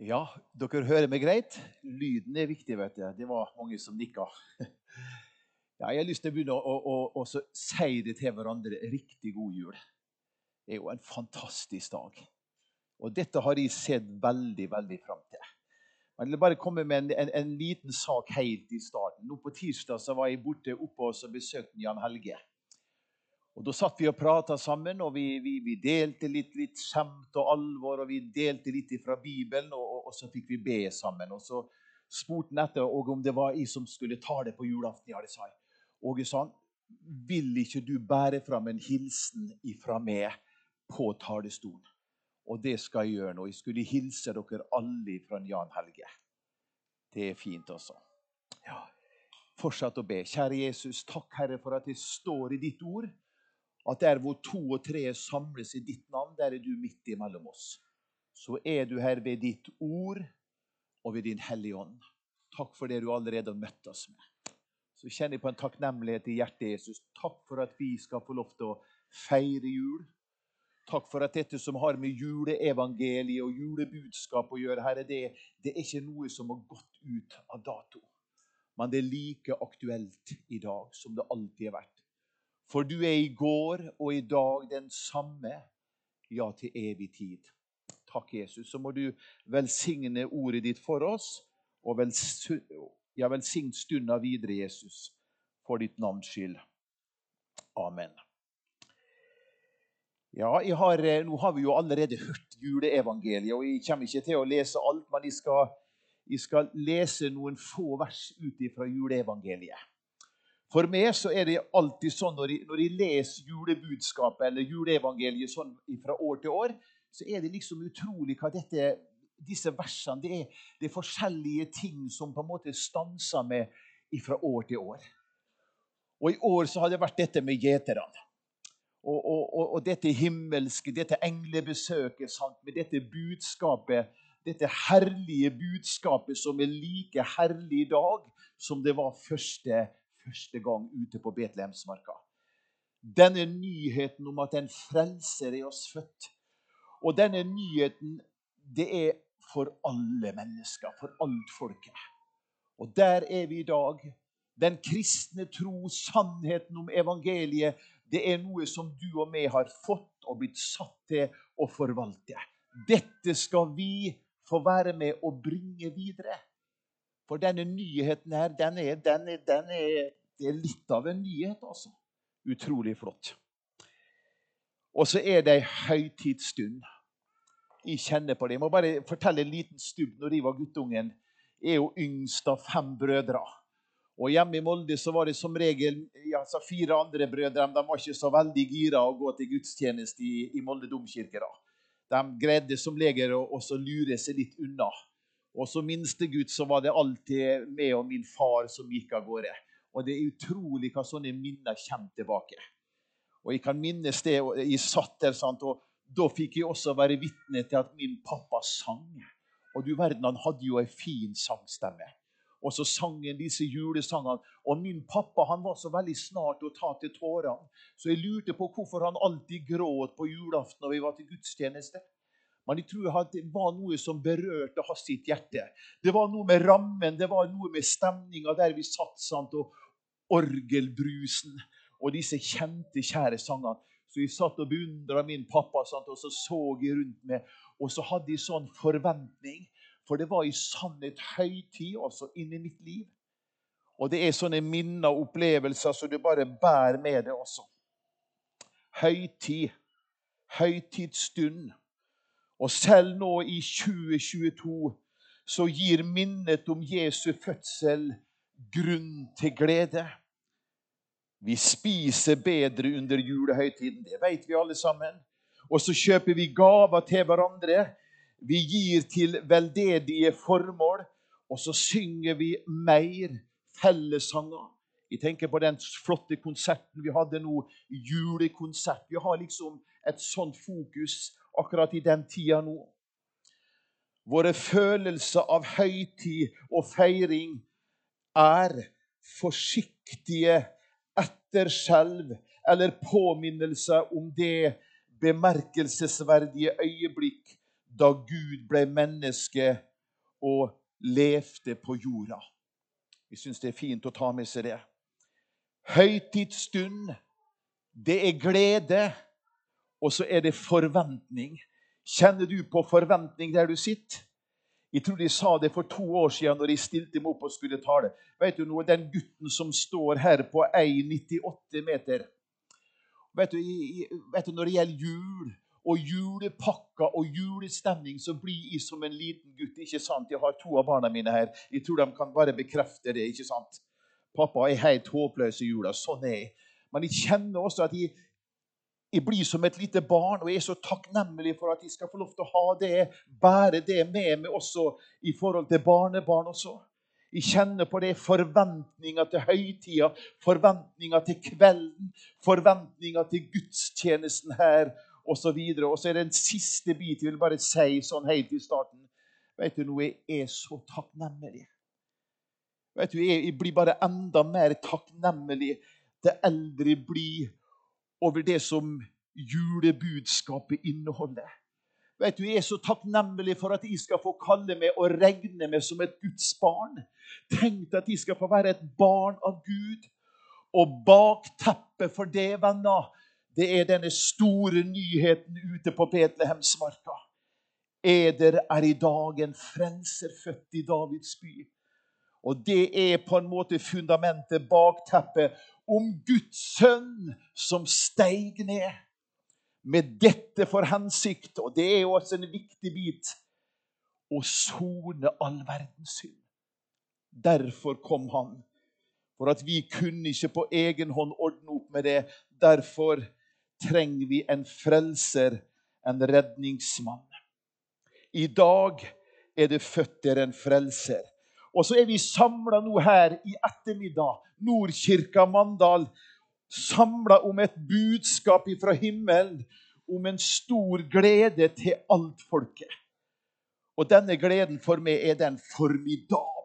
Ja, dere hører meg greit? Lyden er viktig, vet du. Det var mange som nikka. Ja, jeg har lyst til å begynne å, å, å, å si det til hverandre. Riktig god jul. Det er jo en fantastisk dag. Og dette har jeg sett veldig, veldig fram til. Jeg vil bare komme med en, en, en, liten sak helt i starten. Nå På tirsdag så var jeg borte oppe og besøkte Jan Helge. Og Da satt vi og prata sammen, og vi, vi, vi delte litt, litt skjemt og alvor. Og vi delte litt fra Bibelen, og, og, og, så fikk vi be sammen. Og Så spurte han etter og om det var jeg som skulle ta det på julaften. Ja, det sa jeg. Åge sa han, vil ikke du bære fram en hilsen ifra meg på talerstolen? Og det skal jeg gjøre nå. Jeg skulle hilse dere alle fra Jan Helge. Det er fint, også. Ja. Fortsett å be. Kjære Jesus, takk, Herre, for at jeg står i ditt ord at der hvor to og tre samles i ditt navn, der er du midt imellom oss. Så er du her ved ditt ord og ved din Hellige Ånd. Takk for det du allerede har møtt oss med. Så kjenner jeg på en takknemlighet i hjertet, Jesus. Takk for at vi skal få lov til å feire jul. Takk for at dette som har med juleevangeliet og julebudskap å gjøre, Herre, det, det er ikke noe som har gått ut av dato. Men det er like aktuelt i dag som det alltid har vært. For du er i går og i dag den samme, ja, til evig tid. Takk, Jesus. Så må du velsigne ordet ditt for oss, og ja, velsign stunda videre, Jesus, for ditt navns skyld. Amen. Ja, har, eh, Nå har vi jo allerede hørt juleevangeliet, og jeg kommer ikke til å lese alt, men jeg skal, jeg skal lese noen få vers ut fra juleevangeliet. For meg så er det alltid sånn når jeg, når jeg leser julebudskapet eller juleevangeliet sånn fra år til år, så er det liksom utrolig hva dette, disse versene det er, det er forskjellige ting som på en måte stanser med fra år til år. Og I år så har det vært dette med gjeterne. Og, og, og, og, dette himmelske, dette englebesøket sant? med dette budskapet, dette herlige budskapet som er like herlig i dag som det var første første gang ute på Betlehemsmarka. Denne nyheten om at en frelser er oss født. Og denne nyheten, det er for alle mennesker, for alt folket. Og der er vi i dag. Den kristne tro, sannheten om evangeliet, det er noe som du og vi har fått og blitt satt til å forvalte. Dette skal vi få være med å bringe videre. For denne nyheten her, den er, den er, den er, det er litt av en nyhet, altså. Utrolig flott. Og så er det ei høytidsstund. Jeg kjenner på det. Jeg må bare fortelle en liten stubb. Når jeg var guttungen, jeg er jo yngst av fem brødre. Og Hjemme i Molde så var det som regel ja, fire andre brødre. De var ikke så veldig gira å gå til gudstjeneste i, i Molde domkirke. da. De greide som leger å lure seg litt unna. Og som minstegutt så var det alltid meg og min far som gikk av gårde. Og det er utrolig hva sånne minner kommer tilbake. Og Jeg kan minnes det, og jeg satt der, sant? og da fikk jeg også være vitne til at min pappa sang. Og du verden, han hadde jo ei en fin sangstemme. Og så sang han disse julesangene. Og min pappa han var så veldig snart å ta til tårene. Så jeg lurte på hvorfor han alltid gråt på julaften når vi var til gudstjeneste. Men jeg tror det var noe som berørte hans sitt hjerte. Det var noe med rammen, det var noe med stemninga der vi satt, sant, og orgelbrusen og disse kjente, kjære sangene. Så jeg satt og beundra min pappa, sant, og så så jeg rundt meg. Og så hadde jeg sånn forventning, for det var i sannhet høytid også inni mitt liv. Og det er sånne minner og opplevelser så du bare bærer med deg også. Høytid. Høytidsstund. Og selv nå i 2022 så gir minnet om Jesu fødsel grunn til glede. Vi spiser bedre under julehøytiden, det vet vi alle sammen. Og så kjøper vi gaver til hverandre. Vi gir til veldedige formål. Og så synger vi mer fellessanger. Jeg tenker på den flotte konserten vi hadde nå, julekonsert. Vi har liksom et sånt fokus akkurat i den tida nå. Våre følelser av høytid og feiring er forsiktige etterskjelv eller påminnelse om det bemerkelsesverdige øyeblikk da Gud ble menneske og levde på jorda. Vi syns det er fint å ta med seg det. Høytidsstund, det er glede, og så er det forventning. Kjenner du på forventning der du sitter? Jeg tror de sa det for to år siden når de stilte meg opp og skulle tale. Vet du noe, Den gutten som står her på 1,98 meter vet du, vet du, Når det gjelder jul og julepakker og julestemning, så blir jeg som en liten gutt. ikke sant? Jeg har to av barna mine her. Jeg tror de kan bare bekrefte det. ikke sant? Pappa er helt håpløs i jula. Sånn er jeg. Men jeg kjenner også at jeg, jeg blir som et lite barn, og jeg er så takknemlig for at jeg skal få lov til å ha det, bære det med meg også i forhold til barnebarn også. Jeg kjenner på det forventninger til høytida, forventninger til kvelden, forventninger til gudstjenesten her osv. Og, og så er det en siste bit jeg vil bare si sånn helt i starten. Vet du noe? Jeg er så takknemlig. Vet du, Jeg blir bare enda mer takknemlig det eldre blir over det som julebudskapet inneholder. Vet du, Jeg er så takknemlig for at jeg skal få kalle meg og regne meg som et Guds barn. Tenk at jeg skal få være et barn av Gud. Og bakteppet for det, venner, det er denne store nyheten ute på Betlehemsmarka. Eder er i dag en frelser født i Davids by. Og det er på en måte fundamentet, bakteppet, om Guds sønn som steig ned med dette for hensikt, og det er jo også en viktig bit, å sone all verdens synd. Derfor kom han. For at vi kunne ikke på egen hånd ordne opp med det. Derfor trenger vi en frelser, en redningsmann. I dag er det født der en frelser. Og så er vi samla nå her i ettermiddag, Nordkirka Mandal, samla om et budskap fra himmelen om en stor glede til alt folket. Og denne gleden for meg er den formidabel.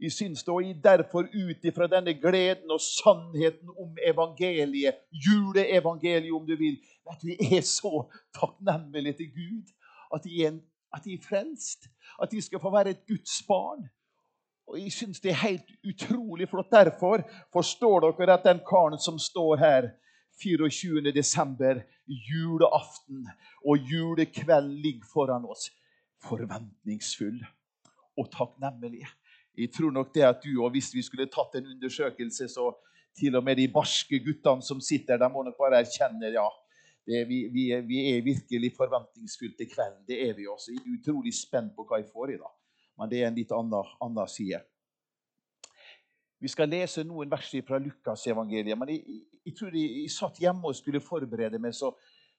Jeg syns da jeg derfor ut ifra denne gleden og sannheten om evangeliet, juleevangeliet om du vil, at vi er så takknemlige til Gud at de er, at de er frelst. At de skal få være et Guds barn. Og Jeg syns det er helt utrolig flott. Derfor forstår dere at den karen som står her 24. desember, julaften og julekveld ligger foran oss, forventningsfull og takknemlig. Jeg tror nok det at du, og Hvis vi skulle tatt en undersøkelse, så til og med de barske guttene som sitter der, må nok bare erkjenne ja, det, vi, vi, vi, er virkelig forventningsfulle til kvelden. Det er vi også. Jeg er utrolig spent på hva jeg får i dag. Men det er en litt annen, side. Vi skal lese noen vers fra Lukasevangeliet. Men jeg, jeg, tror jeg, jeg, satt hjemme og skulle forberede meg, så,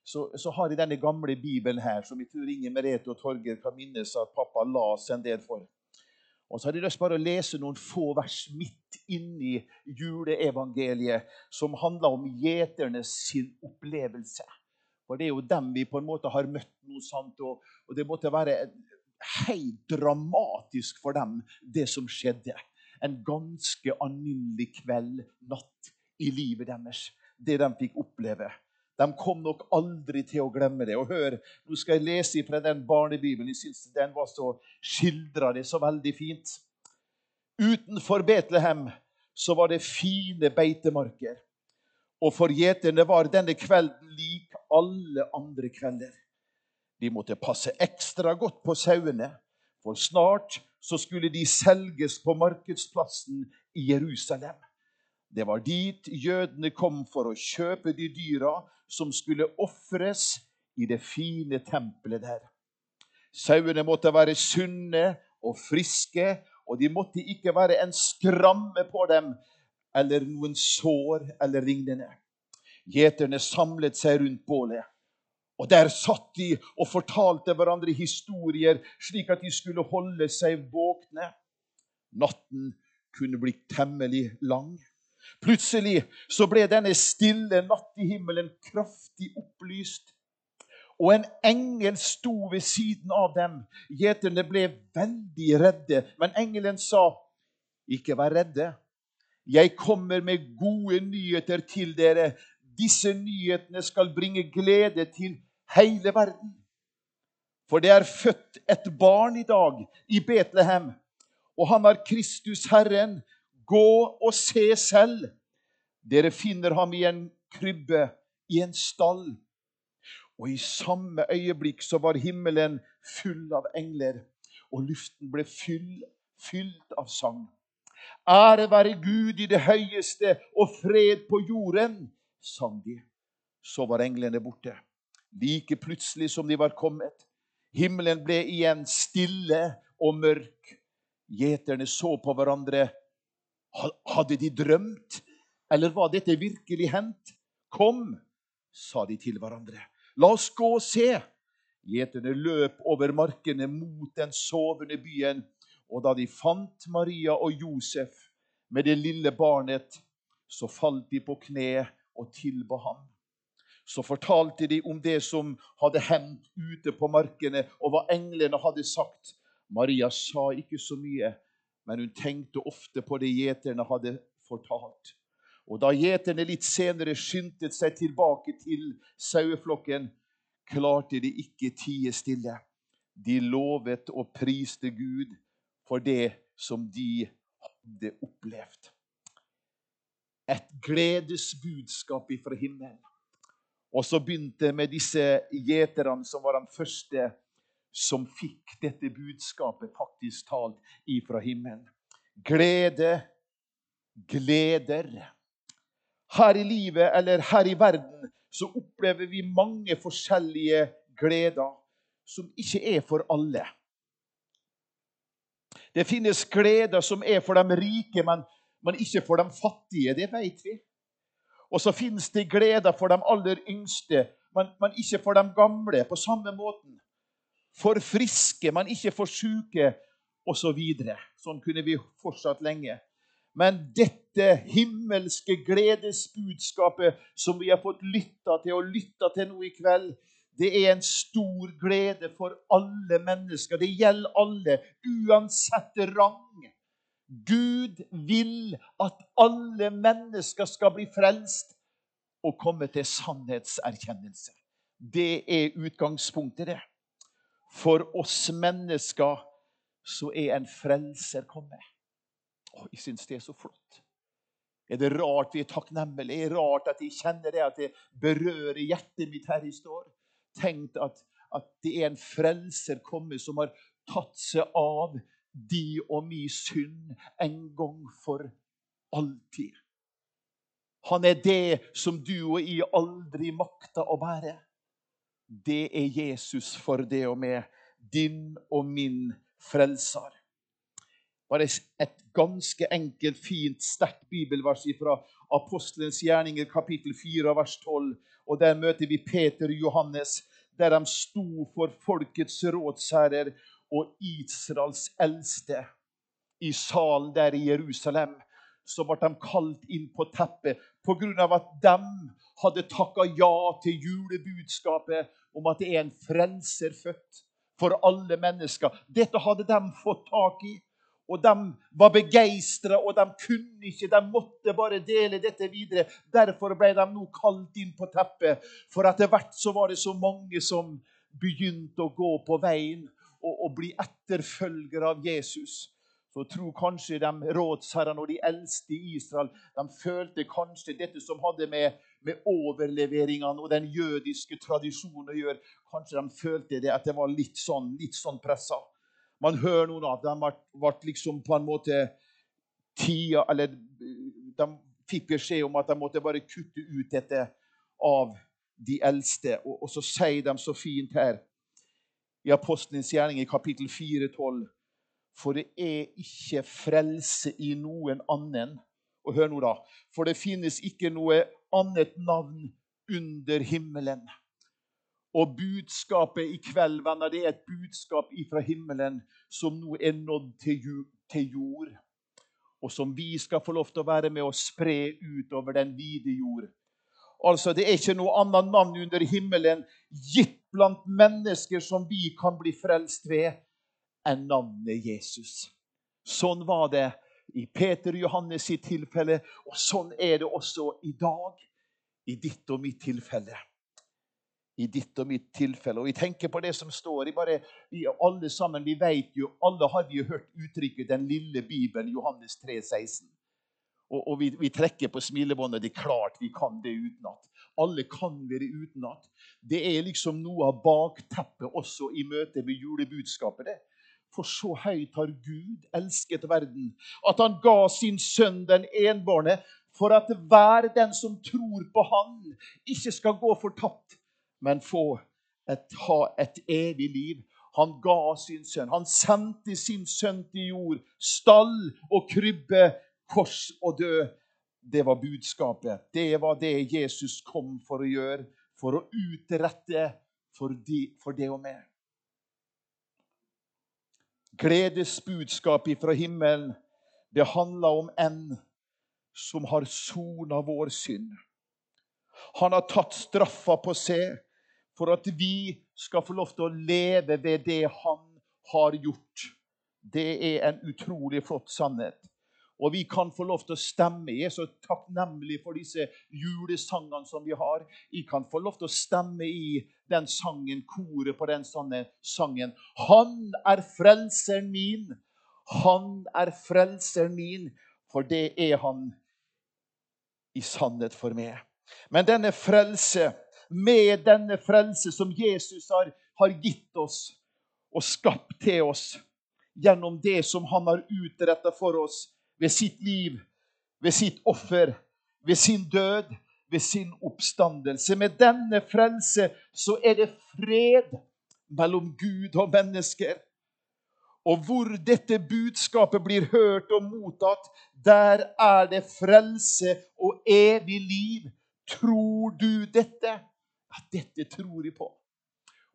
så, så, har jeg denne gamle bibelen her, som jeg tror Inger Merete og Torgeir kan minnes at pappa las en del for. Og så hadde jeg lyst bare å lese noen få vers midt inni juleevangeliet, som handler om gjeternes sin opplevelse. For det er jo dem vi på en måte har møtt noe sant, og, og det måtte være helt dramatisk for dem, det som skjedde. En ganske alminnelig kveld, natt, i livet deres. Det de fikk oppleve. De kom nok aldri til å glemme det. Og hør, Nå skal jeg lese fra den barnebibelen. Jeg syns den var så skildra det så veldig fint. Utenfor Betlehem så var det fine beitemarker. Og for gjeterne var denne kvelden lik alle andre kvelder. De måtte passe ekstra godt på sauene, for snart så skulle de selges på markedsplassen i Jerusalem. Det var dit jødene kom for å kjøpe de dyra som skulle ofres i det fine tempelet der. Sauene måtte være sunne og friske, og de måtte ikke være en skramme på dem eller noen sår eller lignende. Gjeterne samlet seg rundt bålet. Og Der satt de og fortalte hverandre historier, slik at de skulle holde seg våkne. Natten kunne bli temmelig lang. Plutselig så ble denne stille nattehimmelen kraftig opplyst. Og en engel sto ved siden av dem. Gjeterne ble veldig redde, men engelen sa, 'Ikke vær redde. Jeg kommer med gode nyheter til dere.' Disse nyhetene skal bringe glede til hele verden. For det er født et barn i dag i Betlehem, og han er Kristus Herren. Gå og se selv. Dere finner ham i en krybbe, i en stall. Og i samme øyeblikk så var himmelen full av engler, og luften ble fyll, fylt av sang. Ære være Gud i det høyeste og fred på jorden, sang de. Så var englene borte, like plutselig som de var kommet. Himmelen ble igjen stille og mørk. Gjeterne så på hverandre. Hadde de drømt, eller var dette virkelig hendt? Kom, sa de til hverandre. La oss gå og se. Gjeterne løp over markene mot den sovende byen. Og da de fant Maria og Josef med det lille barnet, så falt de på kne og tilba ham så fortalte de om det som hadde hendt ute på markene, og hva englene hadde sagt. Maria sa ikke så mye, men hun tenkte ofte på det gjeterne hadde fortalt. Og da gjeterne litt senere skyndte seg tilbake til saueflokken, klarte de ikke tie stille. De lovet og priste Gud for det som de hadde opplevd. Et gledesbudskap ifra himmelen. Og så begynte med disse gjeterne, som var de første som fikk dette budskapet faktisk talt ifra himmelen. Glede, gleder. Her i livet eller her i verden så opplever vi mange forskjellige gleder som ikke er for alle. Det finnes gleder som er for de rike, men, men ikke for de fattige. Det vet vi. Og så finnes det gleder for de aller yngste, men, men ikke for de gamle. På samme måten. For friske, men ikke for syke, osv. Så sånn kunne vi fortsatt lenge. Men dette himmelske gledesbudskapet som vi har fått lytta til og lytta til nå i kveld, det er en stor glede for alle mennesker. Det gjelder alle, uansett rang. Gud vil at alle mennesker skal bli frelst og komme til sannhetserkjennelse. Det er utgangspunktet, det. For oss mennesker så er en frelser kommet. Å, jeg syns det er så flott. Er det rart vi er takknemlige? Er det rart at jeg kjenner det at det berører hjertet mitt her i står? Tenk at, at det er en frelser kommet som har tatt seg av de og mi synd en gang for alltid. Han er det som du og jeg aldri makta å bære. Det er Jesus for det og med, din og min frelser. Bare et ganske enkelt, fint, sterkt bibelvers fra Apostelens gjerninger, kapittel 4, vers 12. Og Der møter vi Peter og Johannes, der de sto for folkets rådsherrer og Israels eldste i salen der i Jerusalem, så ble de kalt inn på teppet pga. at de hadde takka ja til julebudskapet om at det er en frelser født for alle mennesker. Dette hadde de fått tak i. Og de var begeistra, og de kunne ikke. De måtte bare dele dette videre. Derfor ble de nå kalt inn på teppet. For etter hvert så var det så mange som begynte å gå på veien å, å bli etterfølgere av Jesus, så tror kanskje de rådsherrene og de eldste i Israel de følte kanskje dette som hadde med, med overleveringene og den jødiske tradisjonen å gjøre. Kanskje de følte det at det var litt sånn, litt sånn pressa. Man hører noen av dem ble liksom på en måte tida Eller de fikk beskjed om at de måtte bare kutte ut dette av de eldste. Og, og så sier de så fint her i Apostelens gjerning i kapittel 4, 12. For det er ikke frelse i noen annen. Og hør nå, da. For det finnes ikke noe annet navn under himmelen. Og budskapet i kveld, venner, det er et budskap fra himmelen som nå er nådd til jord. Og som vi skal få lov til å være med å spre utover den vide jord. Altså, Det er ikke noe annet navn under himmelen gitt blant mennesker som vi kan bli frelst ved, enn navnet Jesus. Sånn var det i Peter og Johannes sitt tilfelle, og sånn er det også i dag i ditt og mitt tilfelle. i ditt og mitt tilfelle. Og Vi tenker på det som står i bare, vi Alle sammen, vi vet jo, alle har vi jo hørt uttrykket 'den lille Bibelen', Johannes 3, 16. Og, og vi, vi, trekker på smilebåndet. Det er klart vi kan det utenat. Alle kan være utenat. Det er liksom noe av bakteppet også i møte med julebudskapet. det. For så høyt har Gud elsket verden, at han ga sin sønn den enbårne, for at hver den som tror på Han, ikke skal gå fortapt, men få et, ha et evig liv. Han ga sin sønn. Han sendte sin sønn til jord, stall og krybbe kors og død. Det var budskapet. Det var det Jesus kom for å gjøre, for å utrette for, de, for det og meg. Gledesbudskapet fra himmelen, det handler om en som har sona vår synd. Han har tatt straffa på seg for at vi skal få lov til å leve ved det han har gjort. Det er en utrolig flott sannhet. Og vi kan få lov til å stemme. Jeg er så takknemlig for disse julesangene som vi har. Jeg kan få lov til å stemme i den sangen, koret på den sangen. Han er frelseren min. Han er frelseren min, for det er han i sannhet for meg. Men denne frelse, med denne frelse som Jesus har, har gitt oss og skapt til oss gjennom det som han har utretta for oss, ved sitt liv, ved sitt offer, ved sin død, ved sin oppstandelse. Med denne frelse så er det fred mellom Gud og mennesker. Og hvor dette budskapet blir hørt og mottatt, der er det frelse og evig liv. Tror du dette? Ja, dette tror jeg på.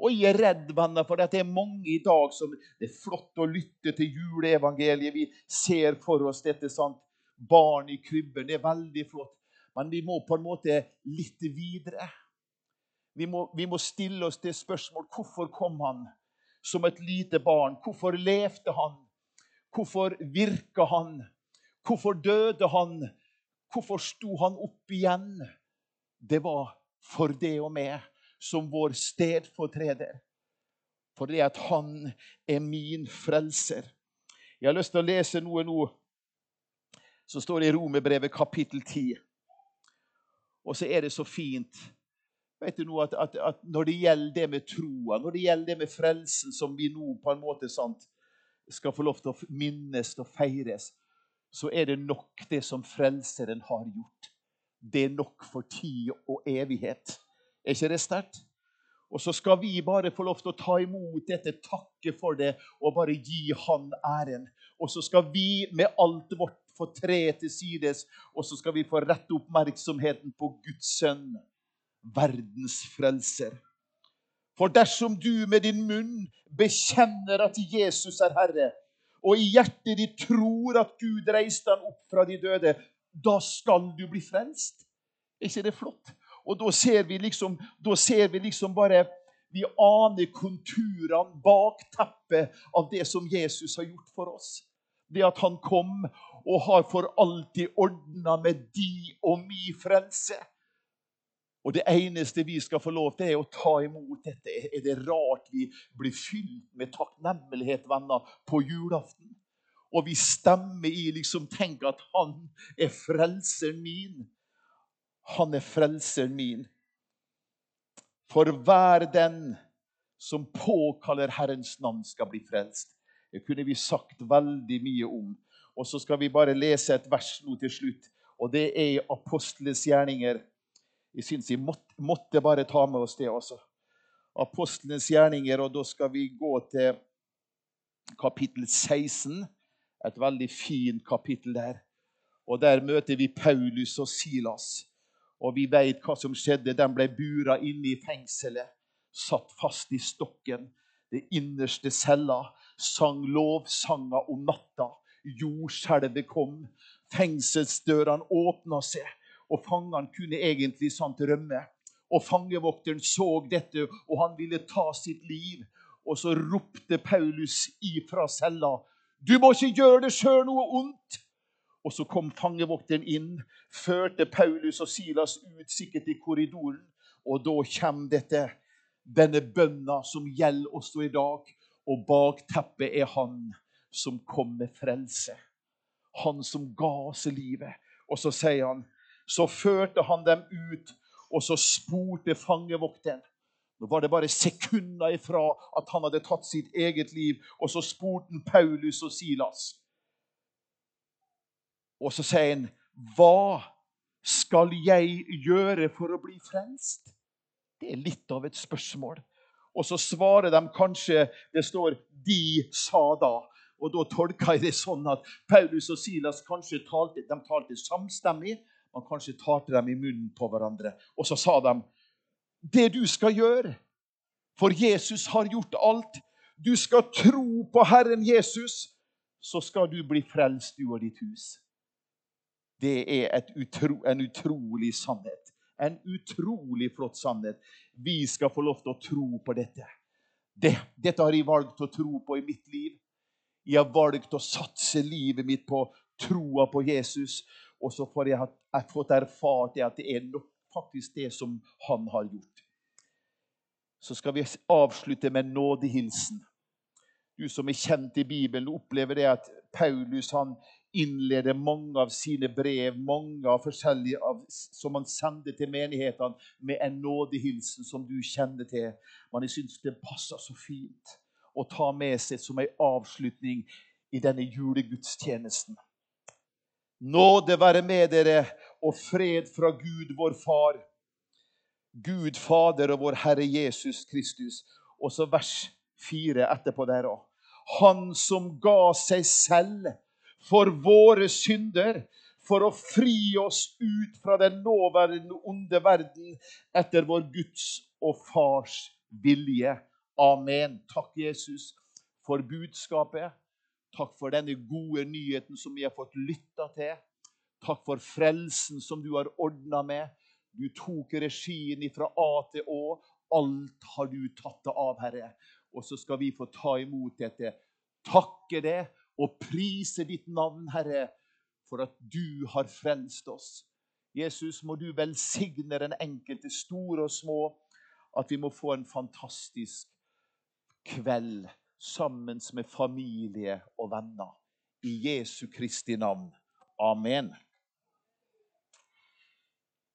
Og jeg er redd, venner, for det er mange i dag som Det er flott å lytte til juleevangeliet. Vi ser for oss dette. sant? Barn i krybben. Det er veldig flott. Men vi må på en måte litt videre. Vi må, vi må stille oss det spørsmål hvorfor kom han som et lite barn? Hvorfor levde han? Hvorfor virka han? Hvorfor døde han? Hvorfor sto han opp igjen? Det var for det og meg som vår stedfortreder. For det at han er min frelser. Jeg har lyst til å lese noe nå som står i Romerbrevet kapittel 10. Og så er det så fint vet du noe, at, at, at Når det gjelder det med troa, når det gjelder det med frelsen, som vi nå på en måte sant, skal få lov til å minnes og feires, så er det nok det som Frelseren har gjort. Det er nok for tid og evighet. Er ikke det sterkt? Og så skal vi bare få lov til å ta imot dette, takke for det og bare gi Han æren. Og så skal vi med alt vårt få tre til sides, og så skal vi få rette oppmerksomheten på Guds sønn, verdens frelser. For dersom du med din munn bekjenner at Jesus er Herre, og i hjertet ditt tror at Gud reiste han opp fra de døde, da skal du bli frelst. Er ikke det flott? Og da ser vi liksom, ser vi liksom bare Vi aner konturene, bakteppet av det som Jesus har gjort for oss. Det at han kom og har for alltid ordna med de og mi frelse. Og det eneste vi skal få lov til, er å ta imot dette. Er det rart vi blir fylt med takknemlighet, venner, på julaften? Og vi stemmer i liksom Tenk at han er frelseren min. Han er frelseren min. For hver den som påkaller Herrens navn, skal bli frelst. Det kunne vi sagt veldig mye om. Og så skal vi bare lese et vers nå til slutt. Og det er i Apostlenes gjerninger. Jeg syns vi måtte, måtte, bare ta med oss det også. Apostlenes gjerninger, og da skal vi gå til kapittel 16. Et veldig fint kapittel der. Og der møter vi Paulus og Silas. Og vi vet hva som skjedde. De ble bura inne i fengselet, satt fast i stokken. Det innerste cella sang lovsanger om natta. Jordskjelvet kom. Fengselsdørene åpna seg, og fangene kunne egentlig sant rømme. Og Fangevokteren så dette, og han ville ta sitt liv. Og så ropte Paulus ifra cella. Du må ikke gjøre det sjøl noe ondt. Og så kom fangevokteren inn, førte Paulus og Silas ut sikkert i korridoren. Og da kommer dette. denne bønna som gjelder også i dag. Og bakteppet er han som kom med frelse. Han som ga oss livet. Og så sier han Så førte han dem ut, og så spurte fangevokteren. Nå var det bare sekunder ifra at han hadde tatt sitt eget liv. Og så spurte han Paulus og Silas. Og så sier han, 'Hva skal jeg gjøre for å bli frelst?' Det er litt av et spørsmål. Og så svarer de kanskje Det står 'de sa da'. Og Da tolker jeg det sånn at Paulus og Silas kanskje talte, de talte samstemmig. Man kanskje talte dem i munnen på hverandre. Og så sa de det du skal gjøre, for Jesus har gjort alt. Du skal tro på Herren Jesus, så skal du bli frelst, du og ditt hus. Det er utro, en utrolig sannhet. En utrolig flott sannhet. Vi skal få lov til å tro på dette. Det, dette har jeg valgt å tro på i mitt liv. Jeg har valgt å satse livet mitt på troa på Jesus. Og så får jeg, jeg fått erfart at det er nok faktisk det som han har gjort. Så skal vi avslutte med nådehilsen. Du som er kjent i Bibelen, opplever det at Paulus han innleder mange av sine brev mange av forskjellige av, som han sender til menighetene, med en nådehilsen som du kjenner til. Men jeg syns det passer så fint å ta med seg som en avslutning i denne julegudstjenesten. Nåde være med dere og fred fra Gud, vår Far, Gud Fader og vår Herre Jesus Kristus. Og så vers fire etterpå der òg. Han som ga seg selv for våre synder, for å fri oss ut fra den nåværende onde verden etter vår Guds og Fars vilje. Amen. Takk, Jesus, for budskapet. Takk for denne gode nyheten som vi har fått lytta til. Takk for frelsen som du har ordna med. Du tok regien fra A til Å. Alt har du tatt det av, Herre. Og så skal vi få ta imot dette. Takke det og prise ditt navn, Herre, for at du har frelst oss. Jesus, må du velsigne den enkelte, store og små, at vi må få en fantastisk kveld sammen med familie og venner. I Jesu Kristi navn. Amen.